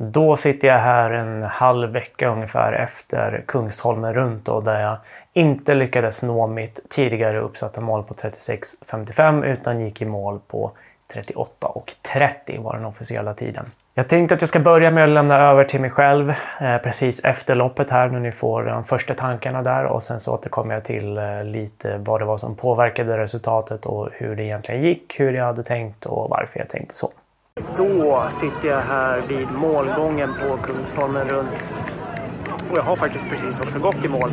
Då sitter jag här en halv vecka ungefär efter Kungsholmen runt då, där jag inte lyckades nå mitt tidigare uppsatta mål på 36.55 utan gick i mål på 38.30 var den officiella tiden. Jag tänkte att jag ska börja med att lämna över till mig själv eh, precis efter loppet här när ni får de första tankarna där och sen så återkommer jag till eh, lite vad det var som påverkade resultatet och hur det egentligen gick, hur jag hade tänkt och varför jag tänkte så. Då sitter jag här vid målgången på Kungsholmen runt och jag har faktiskt precis också gått i mål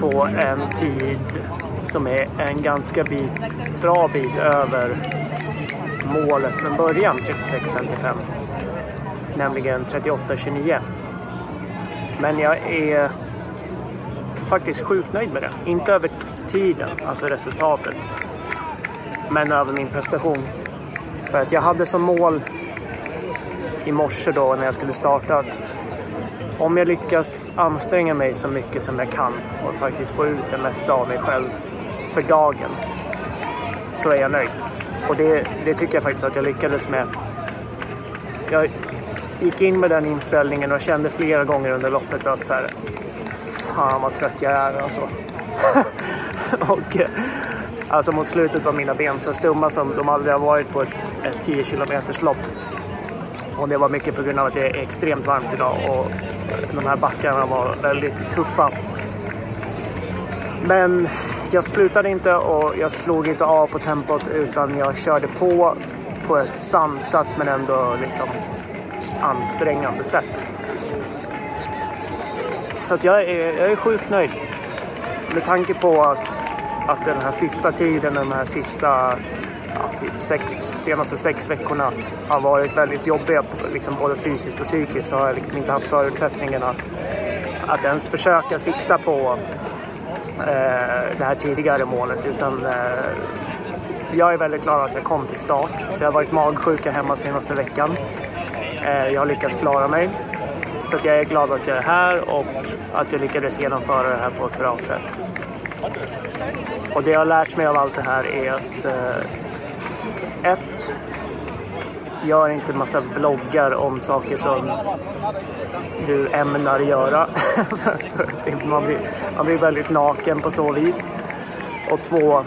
på en tid som är en ganska bit, bra bit över målet från början, 36.55. Nämligen 38.29. Men jag är faktiskt sjukt nöjd med det. Inte över tiden, alltså resultatet. Men över min prestation. För att jag hade som mål i morse då när jag skulle starta att om jag lyckas anstränga mig så mycket som jag kan och faktiskt få ut det mesta av mig själv för dagen så är jag nöjd. Och det, det tycker jag faktiskt att jag lyckades med. Jag gick in med den inställningen och kände flera gånger under loppet att så här, fan vad trött jag är alltså. och alltså mot slutet var mina ben så stumma som de aldrig har varit på ett, ett 10 km lopp. Och det var mycket på grund av att det är extremt varmt idag och de här backarna var väldigt tuffa. Men jag slutade inte och jag slog inte av på tempot utan jag körde på på ett sansat men ändå liksom ansträngande sätt. Så att jag, är, jag är sjukt nöjd. Med tanke på att, att den här sista tiden, de här sista ja, typ sex, senaste sex veckorna har varit väldigt jobbiga, liksom både fysiskt och psykiskt, så har jag liksom inte haft förutsättningen att, att ens försöka sikta på eh, det här tidigare målet. Utan eh, jag är väldigt glad att jag kom till start. Jag har varit magsjuka hemma senaste veckan. Eh, jag har lyckats klara mig. Så att jag är glad att jag är här och att jag lyckades genomföra det här på ett bra sätt. Och det jag har lärt mig av allt det här är att eh, ett, Gör inte massa vloggar om saker som du ämnar göra. Typ man, blir, man blir väldigt naken på så vis. Och två,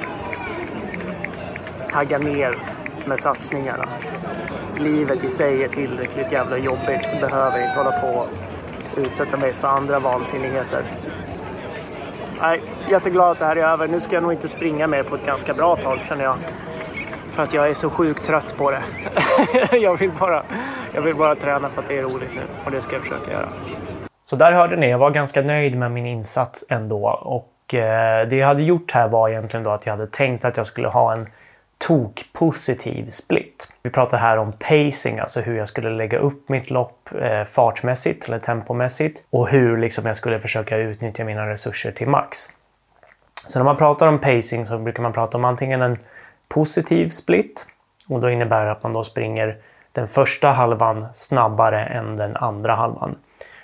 tagga ner med satsningarna. Livet i sig är tillräckligt jävla jobbigt så behöver jag inte hålla på och utsätta mig för andra vansinnigheter. Nej, jätteglad att det här är över. Nu ska jag nog inte springa mer på ett ganska bra tag känner jag. För att jag är så sjukt trött på det. jag, vill bara, jag vill bara träna för att det är roligt nu och det ska jag försöka göra. Så där hörde ni, jag var ganska nöjd med min insats ändå. Och eh, det jag hade gjort här var egentligen då att jag hade tänkt att jag skulle ha en tokpositiv split. Vi pratar här om pacing, alltså hur jag skulle lägga upp mitt lopp eh, fartmässigt eller tempomässigt och hur liksom, jag skulle försöka utnyttja mina resurser till max. Så när man pratar om pacing så brukar man prata om antingen en positiv split och då innebär det att man då springer den första halvan snabbare än den andra halvan.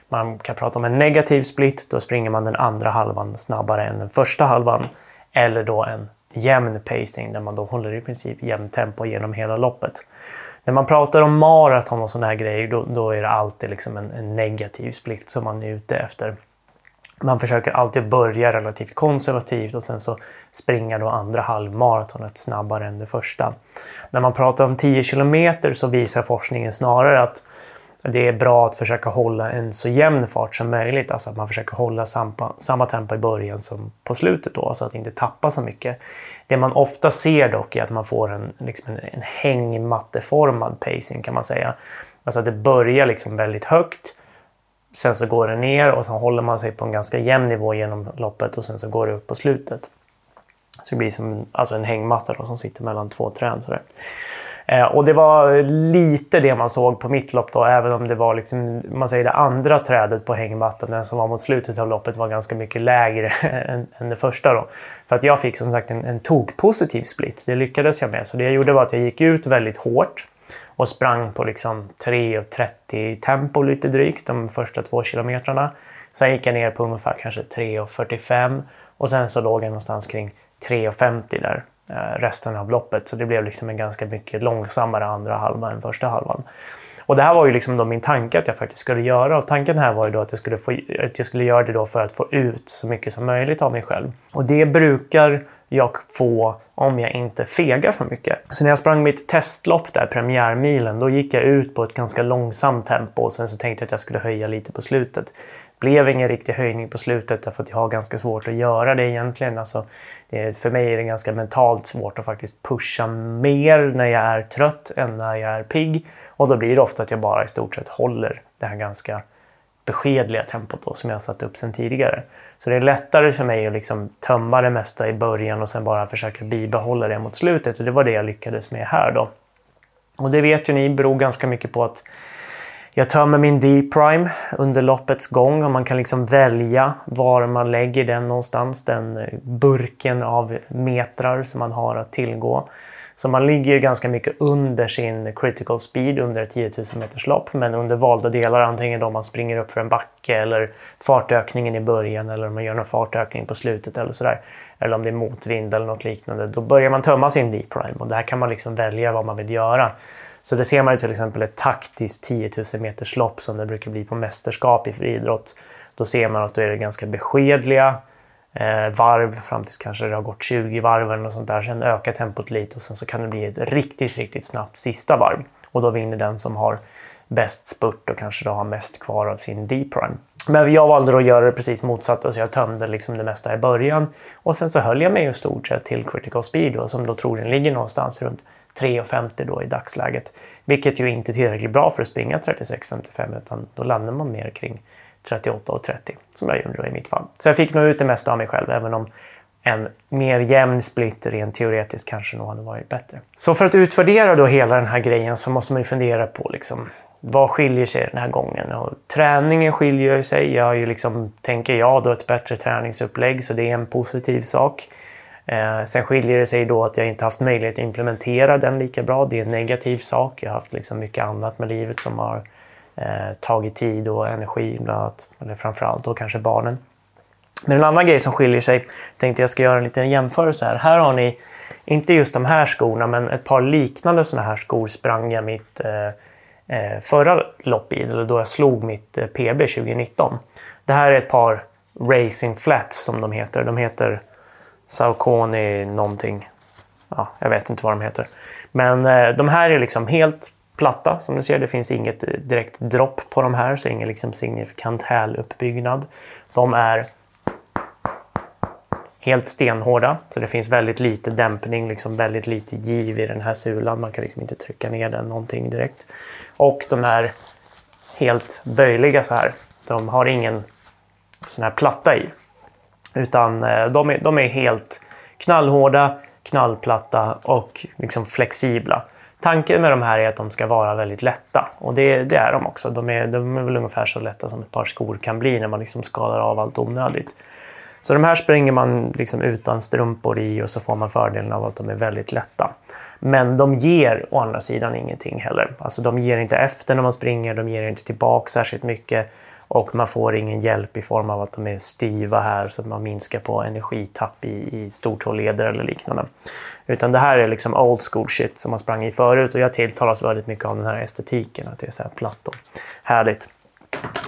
Man kan prata om en negativ split, då springer man den andra halvan snabbare än den första halvan. Eller då en jämn pacing där man då håller i princip jämn tempo genom hela loppet. När man pratar om maraton och sådana här grejer då, då, är det alltid liksom en, en negativ split som man är ute efter man försöker alltid börja relativt konservativt och sen så springa då andra halvmaratonet snabbare än det första. När man pratar om 10 kilometer så visar forskningen snarare att det är bra att försöka hålla en så jämn fart som möjligt. Alltså att man försöker hålla samma, samma tempo i början som på slutet då, så att inte tappa så mycket. Det man ofta ser dock är att man får en, liksom en, en hängmatteformad pacing kan man säga. Alltså att det börjar liksom väldigt högt Sen så går det ner och så håller man sig på en ganska jämn nivå genom loppet och sen så går det upp på slutet. Så det blir som alltså en hängmatta då, som sitter mellan två träd. Sådär. Eh, och det var lite det man såg på mitt lopp då, även om det var liksom, man säger det andra trädet på hängmattan, den som var mot slutet av loppet, var ganska mycket lägre än, än det första. Då. För att jag fick som sagt en, en tok-positiv split, det lyckades jag med. Så det jag gjorde var att jag gick ut väldigt hårt och sprang på liksom 3.30 tempo lite drygt de första två kilometrarna. Sen gick jag ner på ungefär kanske 3.45 och sen så låg jag någonstans kring 3.50 där Eh, resten av loppet. Så det blev liksom en ganska mycket långsammare andra halva än första halvan. Och det här var ju liksom då min tanke att jag faktiskt skulle göra. Och tanken här var ju då att jag skulle, få, att jag skulle göra det då för att få ut så mycket som möjligt av mig själv. Och det brukar jag få om jag inte fegar för mycket. Så när jag sprang mitt testlopp där, premiärmilen, då gick jag ut på ett ganska långsamt tempo och sen så tänkte jag att jag skulle höja lite på slutet. Blev ingen riktig höjning på slutet därför att jag har ganska svårt att göra det egentligen. Alltså, det, för mig är det ganska mentalt svårt att faktiskt pusha mer när jag är trött än när jag är pigg. Och då blir det ofta att jag bara i stort sett håller det här ganska beskedliga tempot då, som jag satt upp sen tidigare. Så det är lättare för mig att liksom tömma det mesta i början och sen bara försöka bibehålla det mot slutet. Och det var det jag lyckades med här då. Och det vet ju ni beror ganska mycket på att jag tömmer min D-prime under loppets gång och man kan liksom välja var man lägger den någonstans. Den eh, burken av metrar som man har att tillgå. Så man ligger ju ganska mycket under sin critical speed under ett 10 000 meters lopp. Men under valda delar, antingen då man springer upp för en backe eller fartökningen i början eller om man gör någon fartökning på slutet eller sådär. Eller om det är motvind eller något liknande. Då börjar man tömma sin D-prime och där kan man liksom välja vad man vill göra. Så det ser man ju till exempel ett taktiskt 10 000 meters lopp som det brukar bli på mästerskap i friidrott. Då ser man att då är det ganska beskedliga eh, varv fram tills kanske det har gått 20 varv eller något sånt där. Sen ökar tempot lite och sen så kan det bli ett riktigt, riktigt snabbt sista varv. Och då vinner den som har bäst spurt och kanske då har mest kvar av sin D-prime. Men jag valde att göra det precis motsatt, så jag tömde liksom det mesta i början. Och sen så höll jag mig i stort sett till critical speed då, som då troligen ligger någonstans runt 3,50 då i dagsläget. Vilket ju inte är tillräckligt bra för att springa 36,55 utan då landar man mer kring 38.30 som jag gjorde då i mitt fall. Så jag fick nog ut det mesta av mig själv även om en mer jämn split rent teoretiskt kanske nog hade varit bättre. Så för att utvärdera då hela den här grejen så måste man ju fundera på liksom, vad skiljer sig den här gången? Och träningen skiljer sig. Jag har ju liksom, tänker jag, då ett bättre träningsupplägg så det är en positiv sak. Eh, sen skiljer det sig då att jag inte haft möjlighet att implementera den lika bra. Det är en negativ sak. Jag har haft liksom mycket annat med livet som har eh, tagit tid och energi, bland annat, eller framförallt då kanske barnen. Men en annan grej som skiljer sig, tänkte jag ska göra en liten jämförelse här. Här har ni, inte just de här skorna, men ett par liknande sådana här skor sprang jag mitt eh, eh, förra lopp i, eller då jag slog mitt eh, PB 2019. Det här är ett par Racing Flats som de heter. De heter Saucony någonting. Ja, jag vet inte vad de heter. Men eh, de här är liksom helt platta som ni ser. Det finns inget eh, direkt dropp på de här, så ingen liksom signifikant häluppbyggnad. De är helt stenhårda, så det finns väldigt lite dämpning, liksom väldigt lite giv i den här sulan. Man kan liksom inte trycka ner den någonting direkt. Och de är helt böjliga så här. De har ingen sån här platta i. Utan eh, de är, de är helt knallhårda, knallplatta och liksom flexibla. Tanken med de här är att de ska vara väldigt lätta och det, det är de också. De är, de är väl ungefär så lätta som ett par skor kan bli när man liksom skalar av allt onödigt. Så de här springer man liksom utan strumpor i och så får man fördelen av att de är väldigt lätta. Men de ger å andra sidan ingenting heller. Alltså de ger inte efter när man springer, de ger inte tillbaka särskilt mycket. Och man får ingen hjälp i form av att de är styva här så att man minskar på energitapp i, i stortåleder eller liknande. Utan det här är liksom old school shit som man sprang i förut och jag tilltalas väldigt mycket av den här estetiken, att det är så här platt och härligt.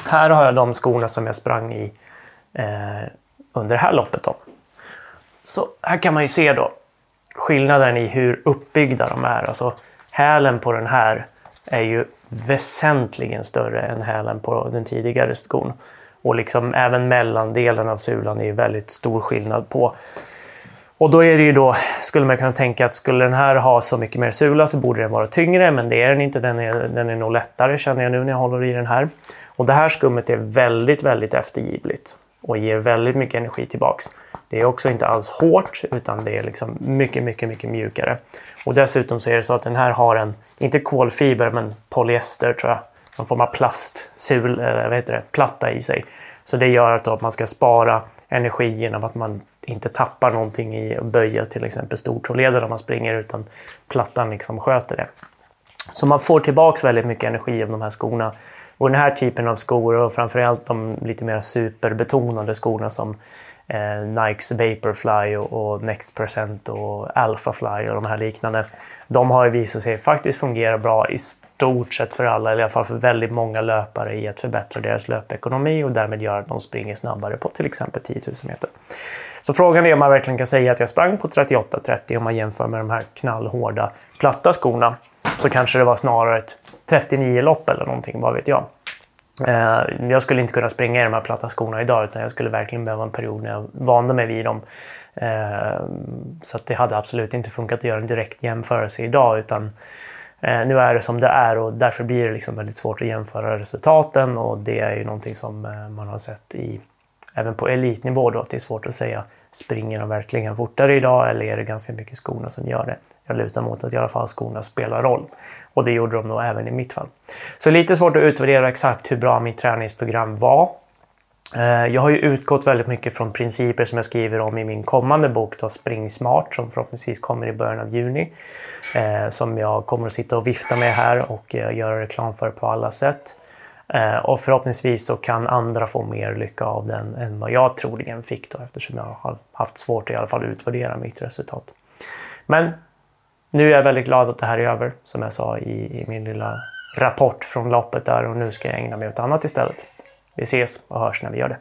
Här har jag de skorna som jag sprang i eh, under det här loppet. Då. Så här kan man ju se då skillnaden i hur uppbyggda de är. Alltså hälen på den här är ju väsentligen större än hälen på den tidigare skon. Och liksom även mellandelen av sulan är väldigt stor skillnad på. Och då är det ju då, skulle man kunna tänka att skulle den här ha så mycket mer sula så borde den vara tyngre, men det är den inte. Den är, den är nog lättare känner jag nu när jag håller i den här. Och det här skummet är väldigt, väldigt eftergivligt och ger väldigt mycket energi tillbaks. Det är också inte alls hårt utan det är liksom mycket, mycket, mycket mjukare. Och dessutom så är det så att den här har en, inte kolfiber, men polyester tror jag. Någon form av plastsul, eller vad heter det, platta i sig. Så det gör att man ska spara energi genom att man inte tappar någonting i att böja till exempel stortåleder när man springer utan plattan liksom sköter det. Så man får tillbaks väldigt mycket energi av de här skorna Och den här typen av skor och framförallt de lite mer superbetonade skorna som eh, Nikes Vaporfly och, och Next Percent och Alphafly och de här liknande. De har ju visat sig faktiskt fungera bra i stort sett för alla, eller i alla fall för väldigt många löpare i att förbättra deras löpekonomi och därmed göra att de springer snabbare på till exempel 10 000 meter. Så frågan är om man verkligen kan säga att jag sprang på 38-30 om man jämför med de här knallhårda platta skorna. Så kanske det var snarare ett 39-lopp eller någonting, vad vet jag. Eh, jag skulle inte kunna springa i de här platta skorna idag utan jag skulle verkligen behöva en period när jag vande mig vid dem. Eh, så det hade absolut inte funkat att göra en direkt jämförelse idag utan eh, nu är det som det är och därför blir det liksom väldigt svårt att jämföra resultaten och det är ju någonting som eh, man har sett i även på elitnivå då, att det är svårt att säga springer de verkligen fortare idag eller är det ganska mycket skorna som gör det? Jag lutar mot att i alla fall skorna spelar roll. Och det gjorde de nog även i mitt fall. Så lite svårt att utvärdera exakt hur bra mitt träningsprogram var. Eh, jag har ju utgått väldigt mycket från principer som jag skriver om i min kommande bok då, Spring Smart som förhoppningsvis kommer i början av juni. Eh, som jag kommer att sitta och vifta med här och eh, göra reklam för på alla sätt. Eh, och förhoppningsvis så kan andra få mer lycka av den än vad jag troligen fick då eftersom jag har haft svårt att i alla fall utvärdera mitt resultat. Men nu är jag väldigt glad att det här är över som jag sa i, i min lilla rapport från loppet där och nu ska jag ägna mig åt annat istället. Vi ses och hörs när vi gör det.